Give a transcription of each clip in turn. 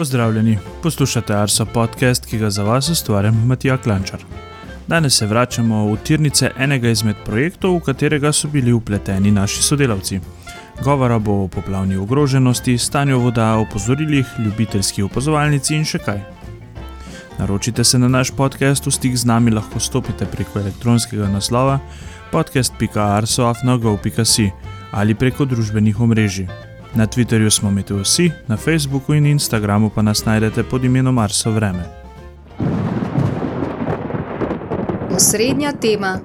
Pozdravljeni, poslušate Arso podcast, ki ga za vas ustvarjam Matija Klančar. Danes se vračamo v tirnice enega izmed projektov, v katerega so bili upleteni naši sodelavci. Govora bo o poplavni ogroženosti, stanju voda, opozorilih, ljubiteljski opazovalnici in še kaj. Naročite se na naš podcast, v stik z nami lahko stopite preko elektronskega naslova podcast.arsoafnogov.si ali preko družbenih omrežij. Na Twitterju smo Meteosi, na Facebooku in Instagramu pa nas najdete pod imenom Arso Vreme. Osrednja tema.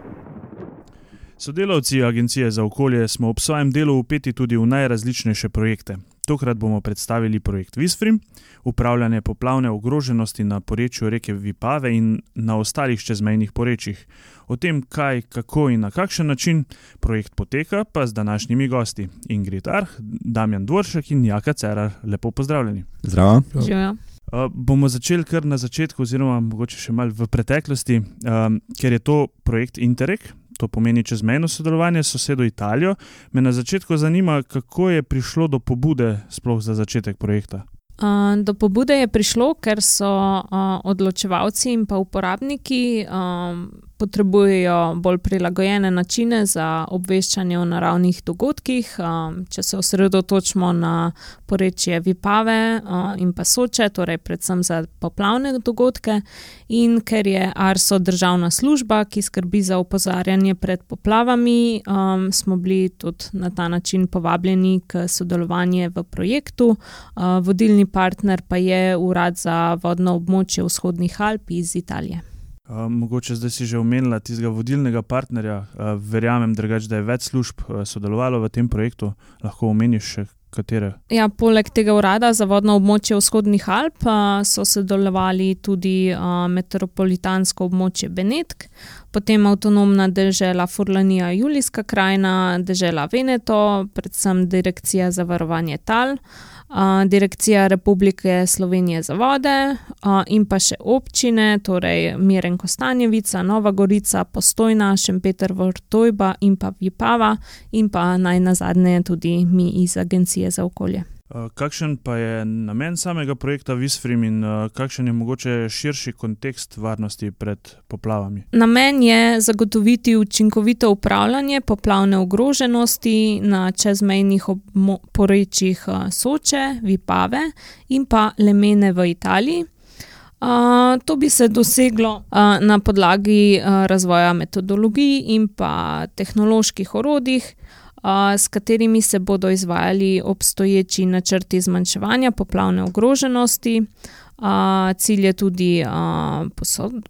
Sodelavci Agencije za okolje smo ob svojem delu upeti tudi v najrazličnejše projekte. Tokrat bomo predstavili projekt Visfrim, upravljanje poplavne ogroženosti na porečju reke Vipave in na ostalih čezmejnih porečjih. O tem, kaj, kako in na kakšen način projekt poteka, pa z današnjimi gosti Ingrid Arh, Damjan Dvoršek in Jaka Cerar. Lepo pozdravljeni. Zdravo. Živijo. Uh, bomo začeli kar na začetku, oziroma mogoče še malo v preteklosti, um, ker je to projekt Interreg, to pomeni čezmejno sodelovanje s sosedo Italijo. Me na začetku zanima, kako je prišlo do pobude sploh za začetek projekta. Do pobude je prišlo, ker so odločevalci in pa uporabniki potrebujejo bolj prilagojene načine za obveščanje o naravnih dogodkih. Če se osredotočimo na porečje Vipave in pa Soče, torej predvsem za poplavne dogodke, in ker je ARSO državna služba, ki skrbi za opozarjanje pred poplavami, smo bili tudi na ta način povabljeni k sodelovanju v projektu. Vodilni partner pa je Urad za vodno območje vzhodnih Alp iz Italije. Uh, mogoče zdaj si že omenila tistega vodilnega partnerja. Uh, verjamem, drugač, da je več služb uh, sodelovalo v tem projektu. Lahko omeniš še katere? Ja, poleg tega urada za vodno območje vzhodnih Alp so sodelovali tudi metropolitansko območje Benetk, potem avtonomna država Furlanija Julijska krajina, država Veneto, predvsem direkcija za varovanje tal. Direkcija Republike Slovenije za vode in pa še občine, torej Miren Kostanjevica, Nova Gorica, Postojna, Šempeter Vrtojba in pa Vipava in pa naj nazadnje tudi mi iz Agencije za okolje. Kakšen pa je namen samega projekta Visfrim in kakšen je mogoče širši kontekst varnosti pred poplavami? Namen je zagotoviti učinkovito upravljanje poplavne ogroženosti na čezmejnih porečjih Soče, Vipave in pa Lemene v Italiji. Uh, to bi se doseglo uh, na podlagi uh, razvoja metodologij in pa tehnoloških orodjih, s katerimi se bodo izvajali obstoječi načrti zmanjševanja poplavne ogroženosti. Cilj je tudi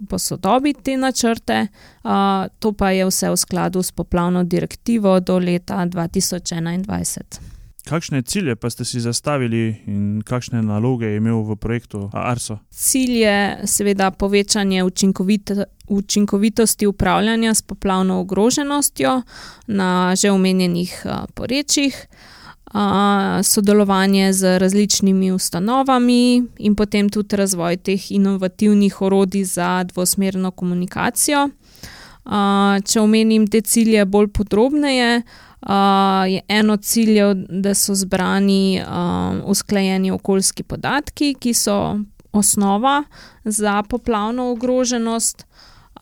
posodobiti te načrte, to pa je vse v skladu s poplavno direktivo do leta 2021. Kakšne cilje pa ste si zastavili in kakšne naloge je imel v projektu ARSO? Cilj je seveda povečanje učinkovitosti upravljanja s poplavno ogroženostjo na že omenjenih porečjih, sodelovanje z različnimi ustanovami in potem tudi razvoj teh inovativnih orodij za dvosmerno komunikacijo. Če omenim te cilje bolj podrobneje. Je eno cilj, da so zbrani usklajeni okoljski podatki, ki so osnova za poplavno ogroženost. Uh,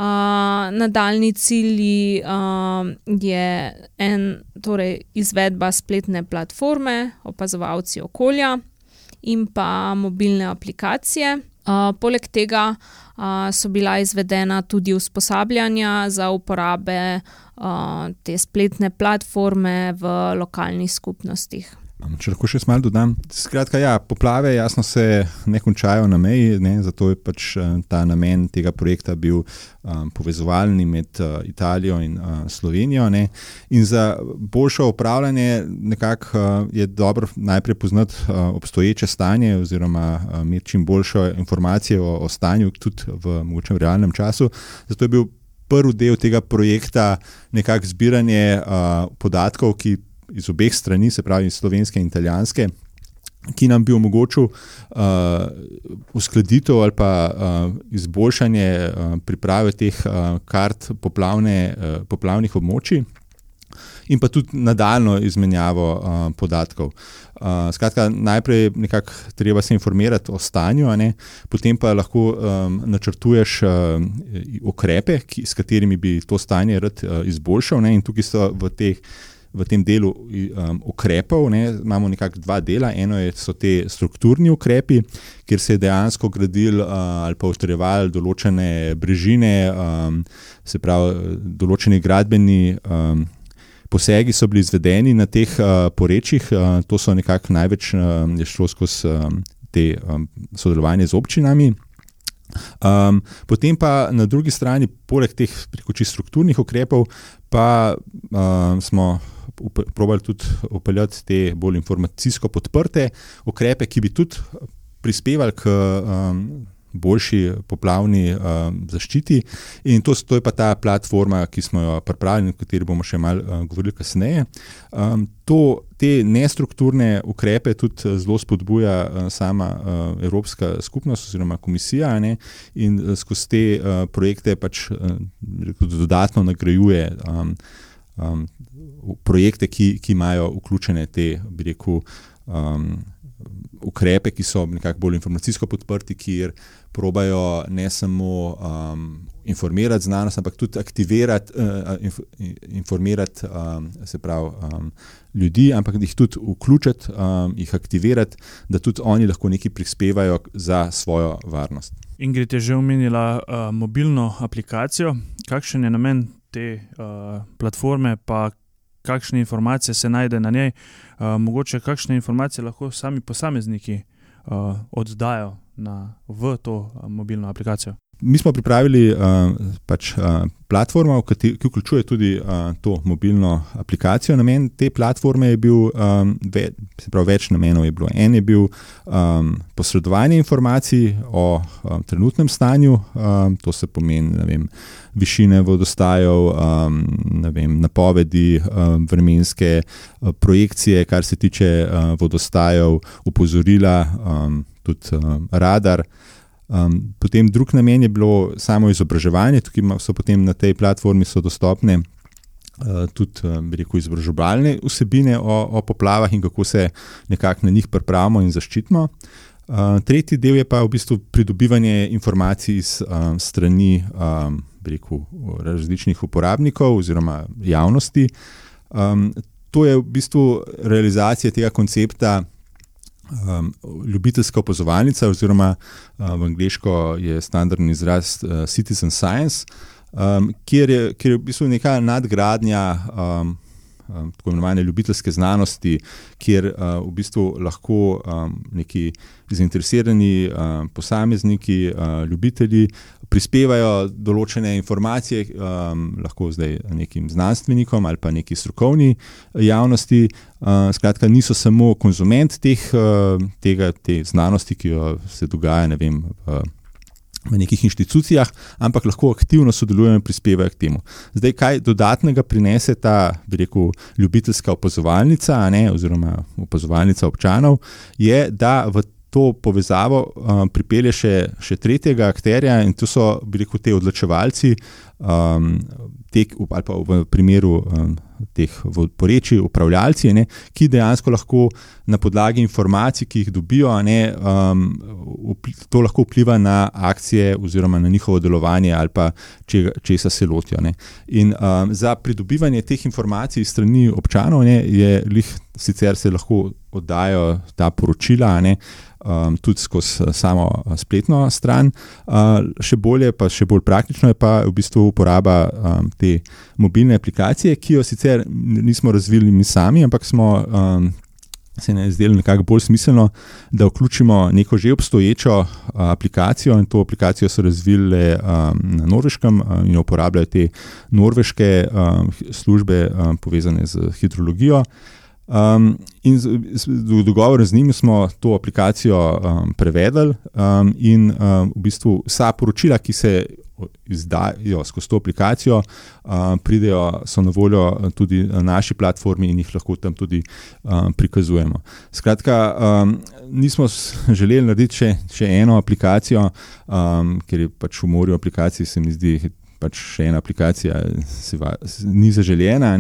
nadaljni cilj uh, je en, torej izvedba spletne platforme, opazovalci okolja in pa mobilne aplikacije. Uh, poleg tega uh, so bila izvedena tudi usposabljanja za uporabe uh, te spletne platforme v lokalnih skupnostih. Če lahko še malo dodam. Skratka, ja, poplave jasno se ne končajo na meji, ne, zato je pač ta namen tega projekta bil um, povezovalni med uh, Italijo in uh, Slovenijo. Ne. In za boljše upravljanje nekako uh, je dobro najprej poznati uh, obstoječe stanje oziroma uh, imeti čim boljše informacije o, o stanju, tudi v mogočem realnem času. Zato je bil prvi del tega projekta nekako zbiranje uh, podatkov, ki iz obeh strani, se pravi slovenske in italijanske, ki nam bi omogočil uh, uskladitev ali pa uh, izboljšanje uh, priprave teh uh, kart poplavne, uh, poplavnih območij. in pa tudi nadaljno izmenjavo uh, podatkov. Uh, skratka, najprej nekako treba se informirati o stanju, potem pa lahko um, načrtuješ uh, ukrepe, ki, s katerimi bi to stanje rad uh, izboljšal. Ne? In tukaj so v teh v tem delu um, ukrepov. Ne, imamo nekako dva dela. Eno je, so te strukturni ukrepi, kjer se je dejansko gradil uh, ali pa utrjeval določene brežine, um, se pravi, določeni gradbeni. Um, Posegi so bili izvedeni na teh uh, porečjih, uh, to so nekako največ uh, šlo skozi um, te um, sodelovanje z občinami. Um, potem pa na drugi strani, poleg teh prekoči strukturnih ukrepov, pa um, smo probali tudi upeljati te bolj informacijsko podprte ukrepe, ki bi tudi prispevali k um, boljši poplavni um, zaščiti. In to, to je pa ta platforma, ki smo jo pripravili, o kateri bomo še malo uh, govorili kasneje. Um, to, te nestrukturne ukrepe tudi uh, zelo spodbuja uh, sama uh, Evropska skupnost oziroma komisija ne, in uh, skozi te uh, projekte pač uh, dodatno nagrajuje. Um, um, projekte, ki, ki imajo vključene te, bi rekel, um, ukrepe, ki so nekako bolj informacijsko podprti, kjer probajo ne samo um, informirati znanost, ampak tudi aktivirati, uh, inf, informirati um, se pravi, um, ljudi, ampak jih tudi vključiti, um, jih aktivirati, da tudi oni lahko nekaj prispevajo za svojo varnost. Ingrid je že omenila uh, mobilno aplikacijo. Kakšen je namen te uh, platforme, pa kakšne informacije se najde na njej, uh, mogoče kakšne informacije lahko sami posamezniki uh, oddajo na, v to uh, mobilno aplikacijo. Mi smo pripravili uh, pač, uh, platformo, ki vključuje tudi uh, to mobilno aplikacijo. Namen te platforme je bil um, ve, pravi, več namenov. Je en je bil um, posredovanje informacij o um, trenutnem stanju, um, to se pomeni vem, višine vodostajev, um, vem, napovedi, um, vremenske uh, projekcije, kar se tiče uh, vodostajev, upozorila, um, tudi um, radar. Um, potem drug namen je bilo samo izobraževanje, tukaj so potem na tej platformi dostopne uh, tudi um, rekel, izobraževalne vsebine o, o poplavah in kako se nekako na njih pripravimo in zaščitimo. Uh, tretji del je pa v bistvu pridobivanje informacij iz um, strani um, rekel, različnih uporabnikov oziroma javnosti. Um, to je v bistvu realizacija tega koncepta um, ljubiteljska opazovalnica, oziroma uh, v angliško je standardni izraz uh, Citizen Science, um, kjer, je, kjer je v bistvu neka nadgradnja. Um, Tako imenovane ljubiteljske znanosti, kjer uh, v bistvu lahko um, neki zainteresirani uh, posamezniki, uh, ljubitelji prispevajo določene informacije, um, lahko zdaj nekim znanstvenikom ali pa neki strokovni javnosti. Uh, skratka, niso samo konzument teh, uh, tega, te znanosti, ki se dogaja ne vem, v, v nekih inštitucijah, ampak lahko aktivno sodelujejo in prispevajo k temu. Zdaj, kaj dodatnega prinese ta, bi rekel, ljubiteljska opazovalnica, ne, oziroma opazovalnica občanov, je, da v to povezavo um, pripelje še, še tretjega akterja in to so bili kot te odločevalci, um, te, ali pa v primeru um, teh porečij, upravljalci, ne, ki dejansko lahko na podlagi informacij, ki jih dobijo, ne, um, to lahko vpliva na akcije oziroma na njihovo delovanje ali pa če, česa se lotijo. Ne. In um, za pridobivanje teh informacij strani občanov ne, je lih, sicer se lahko oddajo ta poročila. Ne, um, tudi skozi uh, samo uh, spletno stran. Uh, še bolje, pa še bolj praktično je pa v bistvu uporaba um, te mobilne aplikacije, ki jo sicer nismo razvili mi sami, ampak smo. Um, Se je zdelo nekako bolj smiselno, da vključimo neko že obstoječo uh, aplikacijo, in to aplikacijo so razvili um, na Norveškem um, in uporabljajo te norveške um, službe um, povezane z hidrologijo. Um, in v dogovoru z njimi smo to aplikacijo um, prevedli, um, in um, v bistvu vsa poročila, ki se izdajo skozi to aplikacijo, um, pridejo, so na voljo tudi na naši platformi in jih lahko tam tudi um, prikazujemo. Skratka, um, nismo želeli narediti še, še eno aplikacijo, um, ker je pač v morju aplikacij, se mi zdi pač še ena aplikacija va, ni zaželjena.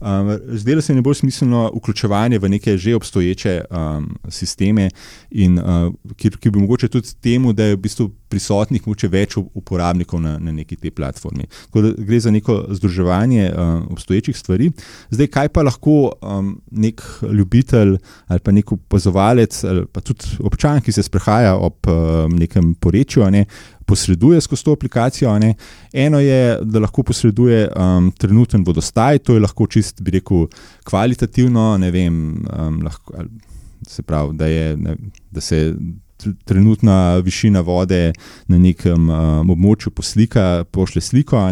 Um, zdelo se mi bolj smiselno vključevanje v neke že obstoječe um, sisteme, in, uh, ki, ki bi mogoče tudi temu, da je v bistvu prisotnih moče več uporabnikov na, na neki te platformi. Gre za neko združevanje um, obstoječih stvari. Zdaj, kaj pa lahko um, nek ljubitelj ali pa nek opazovalec ali pa tudi občan, ki se sprehaja ob um, nekem porečju, ne, posreduje skozi to aplikacijo. Ne. Eno je, da lahko posreduje um, trenuten vodostaj, to je lahko čist, bi rekel, kvalitativno, ne vem, um, lahko, se pravi, da, je, ne, da se trenutna višina vode na nekem um, območju poslika, pošle sliko.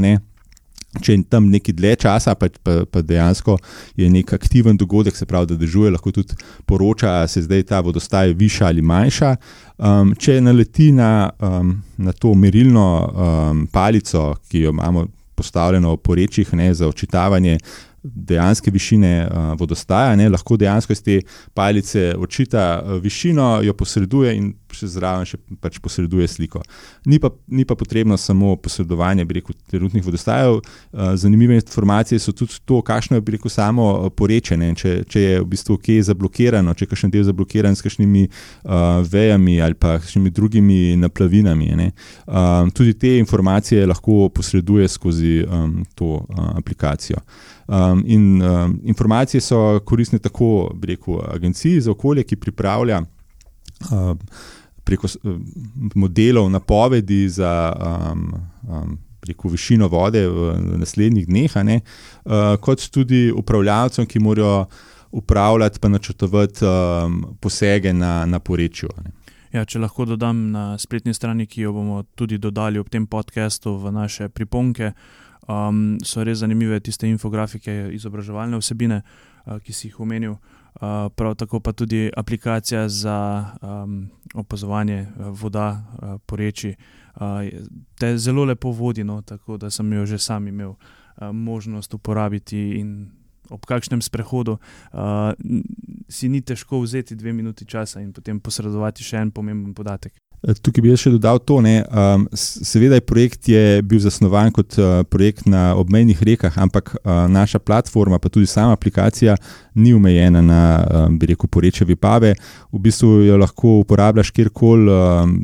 Če je tam nekaj dlje časa, pa, pa, pa dejansko je nek aktiven dogodek, se pravi, da držuje, lahko tudi poroča, da se zdaj ta vodostaj viša ali manjša. Um, če naleti na, um, na to merilno um, palico, ki jo imamo postavljeno po rečih ne, za očitavanje dejanske višine uh, vodostaja, ne, lahko dejansko iz te palice očita uh, višino, jo posreduje in še zraven še pač posreduje sliko. Ni pa, ni pa potrebno samo posredovanje rekel, trenutnih vodostajev. Uh, zanimive informacije so tudi to, kakšno je rekel, samo porečenje. Če, če je v bistvu kaj zablokirano, če je kakšen del zablokiran s kakšnimi uh, vejami ali pa kakšnimi drugimi naplavinami. Uh, tudi te informacije lahko posreduje skozi um, to uh, aplikacijo. Um, in um, informacije so koristne tako, rekel, agenciji za okolje, ki pripravlja um, preko um, modelov napovedi za um, um, preko višino vode v, naslednjih dneh, ne, uh, kot tudi upravljalcem, ki morajo upravljati in načrtovati um, posege na, na porečju. Ja, če lahko dodam na spletni strani, ki jo bomo tudi dodali ob tem podkastu v naše priponke, um, so res zanimive tiste infografike, izobraževalne vsebine, uh, ki si jih omenil. Uh, prav tako pa tudi aplikacija za um, opazovanje uh, voda uh, po reči. Uh, te zelo lepo vodi, no, tako da sem jo že sam imel uh, možnost uporabiti. Ob kakšnem sprehodu uh, si ni težko vzeti dve minuti časa in potem posredovati še en pomemben podatek. Eh, tukaj bi jaz še dodal to. Ne, um, seveda je projekt je bil zasnovan kot uh, projekt na obmejnih rekah, ampak uh, naša platforma, pa tudi sama aplikacija, ni omejena na, um, bi rekel, poreče Vipave. V bistvu jo lahko uporabljaš kjerkoli. Um,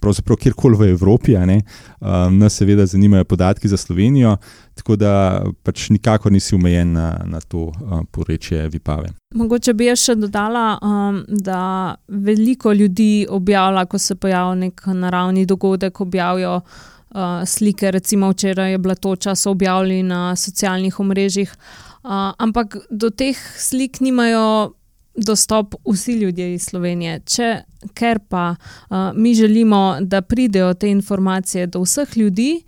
pravzaprav kjerkoli v Evropi, um, nas seveda zanimajo podatki za Slovenijo, tako da pač nikakor nisi omejen na, na to um, porečje Vipave. Mogoče bi še dodala, um, da veliko ljudi objavlja, ko se pojavi nek naravni dogodek, objavijo. Uh, slike, recimo včeraj je bila toča, so objavljeni na socialnih omrežjih, uh, ampak do teh slik nimajo dostop vsi ljudje iz Slovenije. Če, ker pa uh, mi želimo, da pridejo te informacije do vseh ljudi,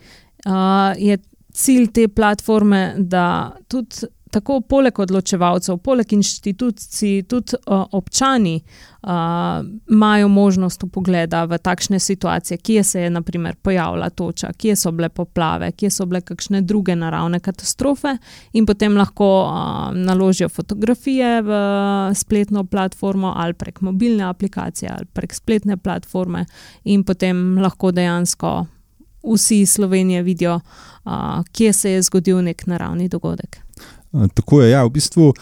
uh, je cilj te platforme, da tudi tako poleg odločevalcev, poleg inštitucij, tudi uh, občani uh, imajo možnost pogleda v takšne situacije, kje se je naprimer, pojavila toča, kje so bile poplave, kje so bile kakšne druge naravne katastrofe, in potem lahko uh, naložijo fotografije v spletno platformo ali prek mobilne aplikacije ali prek spletne platforme, in potem lahko dejansko. Vsi Slovenije vidijo, uh, kje se je zgodil nek naravni dogodek. Eh, tako je, ja, v bistvu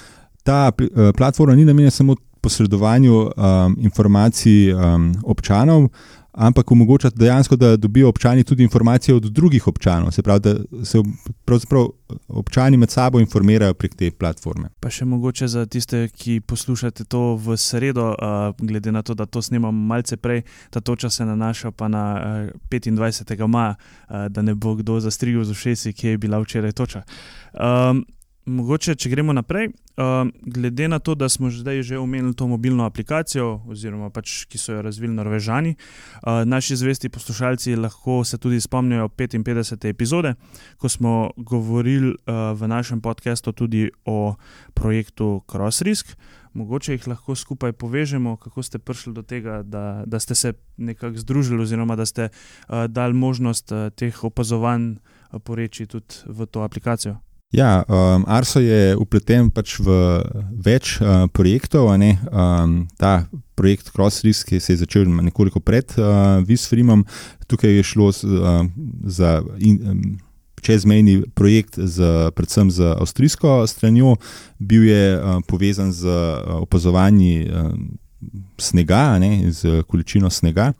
ta eh, platforma ni namenjena samo posredovanju um, informacij um, občanov, ampak omogoča dejansko, da dobijo občani tudi informacije od drugih občanov. Se pravi, da se občani med sabo informirajo prek te platforme. Pa še mogoče za tiste, ki poslušate to v sredo, uh, glede na to, da to snemamo malce prej, ta točka se nanaša pa na uh, 25. maja, uh, da ne bo kdo zastrigel z ušesi, kje je bila včeraj točka. Um, Mogoče, če gremo naprej, uh, glede na to, da smo zdaj že omenili to mobilno aplikacijo, oziroma pač, ki so jo razvili Norvežani, uh, naši zvesti poslušalci lahko se tudi spomnijo 55. epizode, ko smo govorili uh, v našem podkastu tudi o projektu CrossRisk. Mogoče jih lahko skupaj povežemo, kako ste prišli do tega, da, da ste se nekako združili, oziroma da ste uh, dali možnost uh, teh opazovanj uh, poreči tudi v to aplikacijo. Ja, um, Arso je upleten pač v več uh, projektov. Um, ta projekt CrossRisk se je začel nekoliko pred uh, Visfrimom, tukaj je šlo z, uh, za in, um, čezmejni projekt, z, predvsem z avstrijsko stranjo, bil je uh, povezan z uh, opazovanji. Uh, Snega, ne, z količino snega.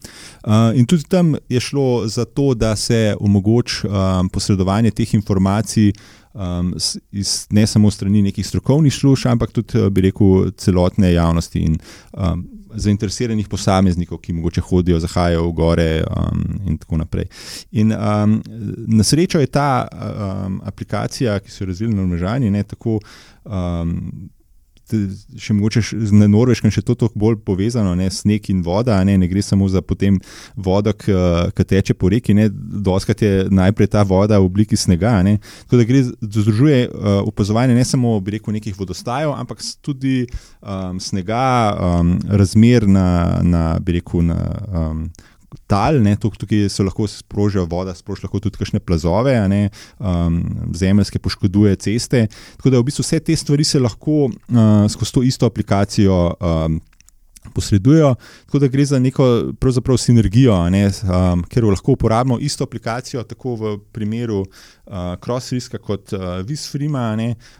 Uh, in tudi tam je šlo za to, da se omogoči um, posredovanje teh informacij um, iz, ne samo strani nekih strokovnih služb, ampak tudi, bi rekel, celotne javnosti in um, zainteresiranih posameznikov, ki mogoče hodijo, zahajajo v gore um, in tako naprej. In um, na srečo je ta um, aplikacija, ki so jo razvili na Mežani, ne tako. Um, še mogoče na Norveškem še to tako bolj povezano, ne sneg in voda, ne, ne gre samo za potem vodo, ki teče po reki, ne, doskrat je najprej ta voda v obliki snega. Ne, tako da gre združuje uh, opazovanje ne samo rekel, nekih vodostajev, ampak tudi um, snega, um, razmer na, na bi rekel, na. Um, tal, ne, tukaj se lahko sprožijo voda, sprožijo lahko tudi kakšne plazove, ne, um, zemljske poškoduje ceste. Tako da v bistvu vse te stvari se lahko uh, skozi to isto aplikacijo. Um, posredujejo. Tako da gre za neko sinergijo, ne, um, ker lahko uporabimo isto aplikacijo, tako v primeru uh, CrossRiska kot uh, VisFrima.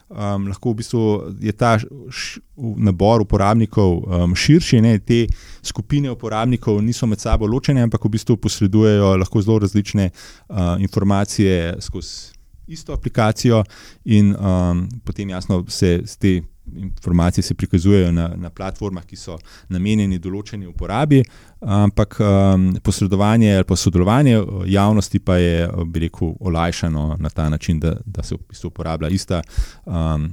Um, lahko v bistvu je ta š, nabor uporabnikov um, širši, ne, te skupine uporabnikov niso med sabo ločene, ampak v bistvu posredujejo lahko zelo različne uh, informacije skozi isto aplikacijo, in um, potem jasno se te informacije se prikazujejo na, na platformah, ki so namenjeni določeni uporabi, ampak um, posredovanje ali pa sodelovanje javnosti pa je, bi rekel, olajšano na ta način, da, da se v bistvu uporablja ista. Um,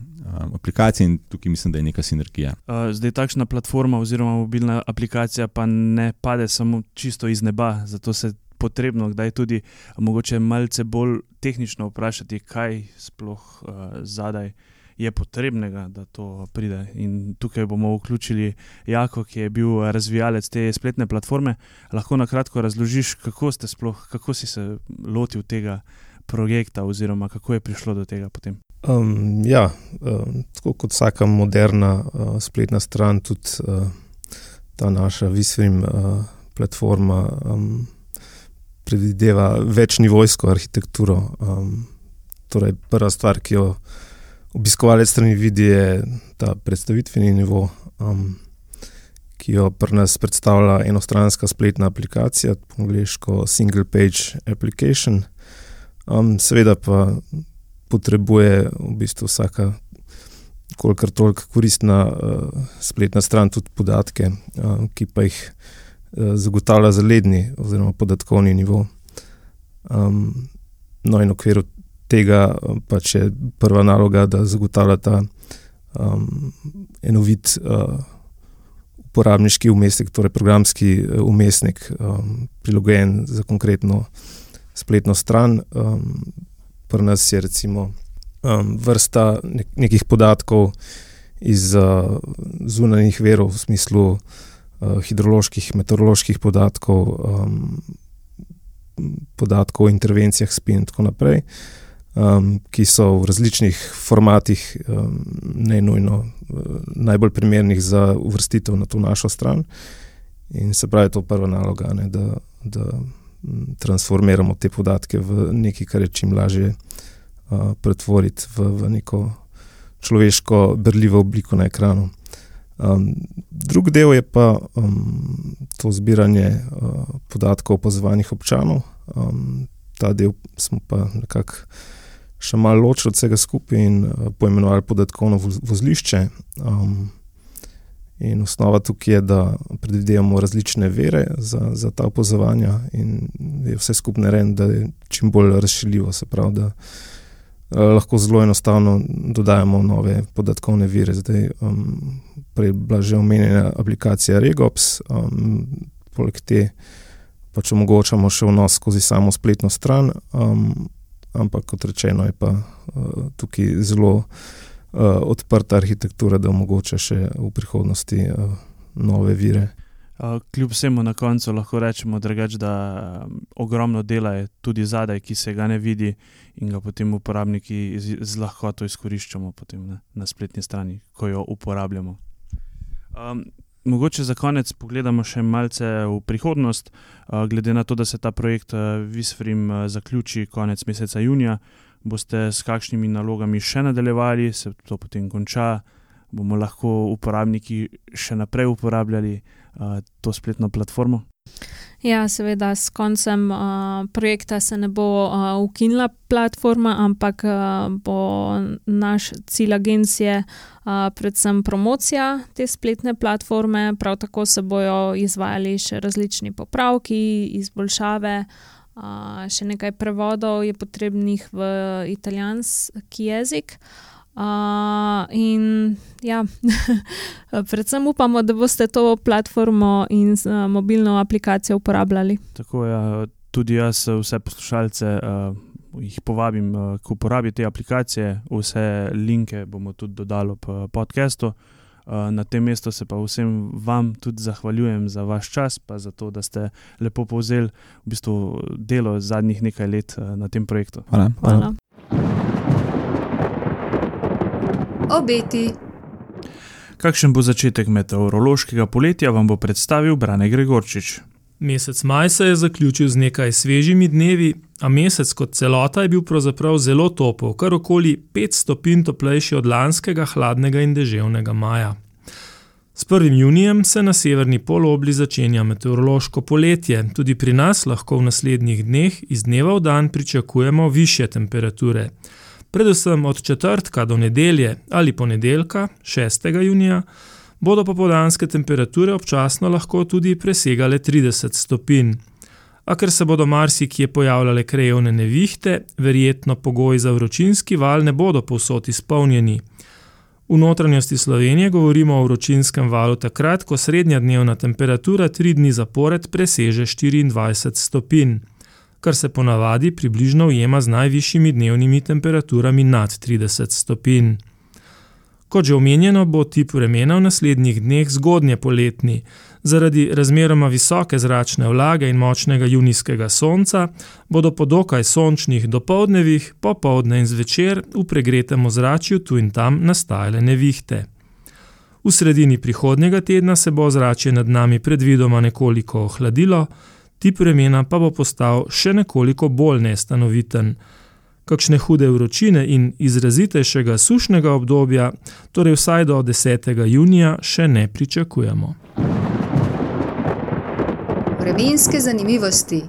Aplikacija in tukaj mislim, da je neka sinergija. Zdaj, takšna platforma oziroma mobilna aplikacija pa ne pade samo čisto iz neba, zato se je potrebno kdaj tudi mogoče malce bolj tehnično vprašati, kaj sploh uh, zadaj uh, je potrebnega, da to pride. In tukaj bomo vključili Jako, ki je bil razvijalec te spletne platforme. Lahko na kratko razložiš, kako, sploh, kako si se lotil tega projekta, oziroma kako je prišlo do tega potem. Um, ja, um, tako kot vsaka moderna uh, spletna stran, tudi uh, ta naša Visvim uh, platforma um, predvideva večnivojsko arhitekturo. Um, torej, prva stvar, ki jo obiskovalec strani vidi, je ta predstavitveni nivo, um, ki jo pri nas predstavlja enostranska spletna aplikacija, po angliško Single Page Application. Um, seveda pa potrebuje v bistvu vsaka, kolikor toliko koristna uh, spletna stran, tudi podatke, uh, ki pa jih uh, zagotavlja zaledni oziroma podatkovni nivo. Um, no, in v okviru tega pač je prva naloga, da zagotavlja ta um, enovit uh, uporabniški umestnik, torej programski umestnik, um, prilagojen za konkretno spletno stran. Um, Pri nas je recimo um, vrsta nek nekih podatkov iz uh, zunanjih verov, v smislu uh, hidroloških, meteoroloških podatkov, um, podatkov o intervencijah, spin in tako naprej. Uh, um, ki so v različnih formatih, um, ne nujno uh, najbolj primernih za uvrstitev na to našo stran. In se pravi, to je prva naloga, ne, da, da transformiramo te podatke v nekaj, kar je čim lažje uh, pretvoriti v, v neko človeško, brljivo obliko na ekranu. Um, drug del je pa um, to zbiranje uh, podatkov o opazovanih občanov. Um, ta del smo pa nekako še malo ločili od vsega skupaj in uh, poimenovali podatkovno vozlišče. Um, in osnova tukaj je, da predvidevamo različne vere za, za ta opozovanja, in je vse skupaj narejeno, da je čim bolj razširljivo. Se pravi, da uh, lahko zelo enostavno dodajamo nove podatkovne vire. Zdaj, um, prej je bila že omenjena aplikacija Regops, um, poleg te pač omogočamo še vnos skozi samo spletno stran. Um, ampak kot rečeno, je pa uh, tukaj zelo uh, odprta arhitektura, da omogoča še v prihodnosti uh, nove vire. Kljub vsemu na koncu lahko rečemo, drugač, da ogromno dela je tudi zadaj, ki se ga ne vidi, in ga potem uporabniki z, z lahkoto izkoriščamo potem, ne, na spletni strani, ko jo uporabljamo. Um, mogoče za konec pogledamo še malce v prihodnost, uh, glede na to, da se ta projekt uh, Visfrim uh, zaključi konec meseca junija. Boste s kakšnimi nalogami še nadaljevali, se to potem konča, bomo lahko uporabniki še naprej uporabljali to spletno platformo? Ja, seveda, s koncem uh, projekta se ne bo uh, ukinila platforma, ampak uh, bo naš cilj agencije uh, predvsem promocija te spletne platforme. Prav tako se bodo izvajali še različni popravki, izboljšave. Uh, še nekaj prevodov je potrebnih v italijanski jezik. Uh, in ja, predvsem upamo, da boste to platformo in uh, mobilno aplikacijo uporabljali. Tako je, ja, tudi jaz vse poslušalce uh, jih povabim uh, k uporabi te aplikacije. Vse linke bomo tudi dodali v podkastu. Uh, na tem mestu se pa vsem vam tudi zahvaljujem za vaš čas, pa za to, da ste lepo povzeli v bistvu delo zadnjih nekaj let na tem projektu. Hvala. Hvala. Hvala obeti. Kakšen bo začetek meteorološkega poletja, vam bo predstavil Brane Gregorčič. Mesec maj se je zaključil z nekaj svežimi dnevi, a mesec kot celota je bil pravzaprav zelo topel, kar okoli 5 stopinj toplejši od lanskega hladnega in deževnega maja. S 1. junijem se na severni polobli začenja meteorološko poletje, tudi pri nas lahko v naslednjih dneh iz dneva v dan pričakujemo više temperature predvsem od četrtka do nedelje ali ponedeljka, 6. junija, bodo popodanske temperature občasno lahko tudi presegale 30 stopinj. A ker se bodo marsikje pojavljale krajovne nevihte, verjetno pogoji za vročinski val ne bodo povsod izpolnjeni. V notranjosti Slovenije govorimo o vročinskem valu takrat, ko srednja dnevna temperatura tri dni zapored preseže 24 stopinj kar se ponavadi približno ujema z najvišjimi dnevnimi temperaturami nad 30 stopinj. Kot že omenjeno, bo tip vremena v naslednjih dneh zgodnje poletni. Zaradi razmeroma visoke zračne vlage in močnega junijskega sonca bodo po dokaj sončnih dopoldnevih, popovdne in zvečer v pregretem ozračju tu in tam nastajale nevihte. V sredini prihodnjega tedna se bo ozračje nad nami predvidoma nekoliko ohladilo, tip vremena pa bo postal še nekoliko bolj nestanoviten. Kakšne hude vročine in izrazitejšega sušnega obdobja, torej vsaj do 10. junija, še ne pričakujemo. Vremenske zanimivosti.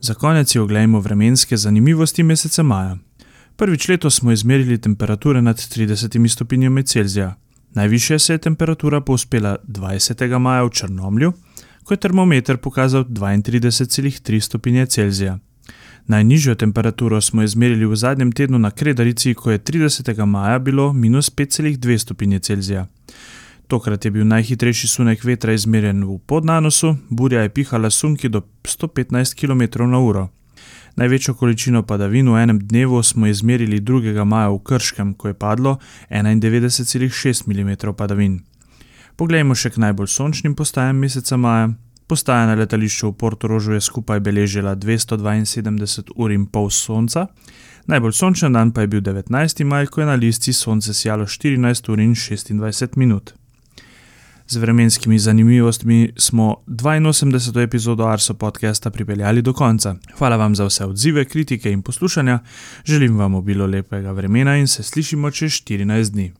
Za konec je oglejmo vremenske zanimivosti meseca maja. Prvič letos smo izmerili temperature nad 30 stopinjami Celzija. Najvišja se je temperatura povzpela 20. maja v Črnomlju, ko je termometer pokazal 32,3 stopinje Celzija. Najnižjo temperaturo smo izmerili v zadnjem tednu na Kredarici, ko je 30. maja bilo minus 5,2 stopinje Celzija. Tokrat je bil najhitrejši sunek vetra izmerjen v podnanosu, burja je pihala sunki do 115 km/h. Največjo količino padavin v enem dnevu smo izmerili 2. maja v Krškem, ko je padlo 91,6 mm padavin. Poglejmo še k najbolj sončnim postajam meseca maja. Postaja na letališču v Portorožu je skupaj beležila 272 ur in pol sonca, najbolj sončen dan pa je bil 19. maj, ko je na listi sonce sjalo 14 ur in 26 minut. Z vremenskimi zanimivostmi smo 82. epizodo Arso podcasta pripeljali do konca. Hvala vam za vse odzive, kritike in poslušanja, želim vam obilo lepega vremena in se slišimo čez 14 dni.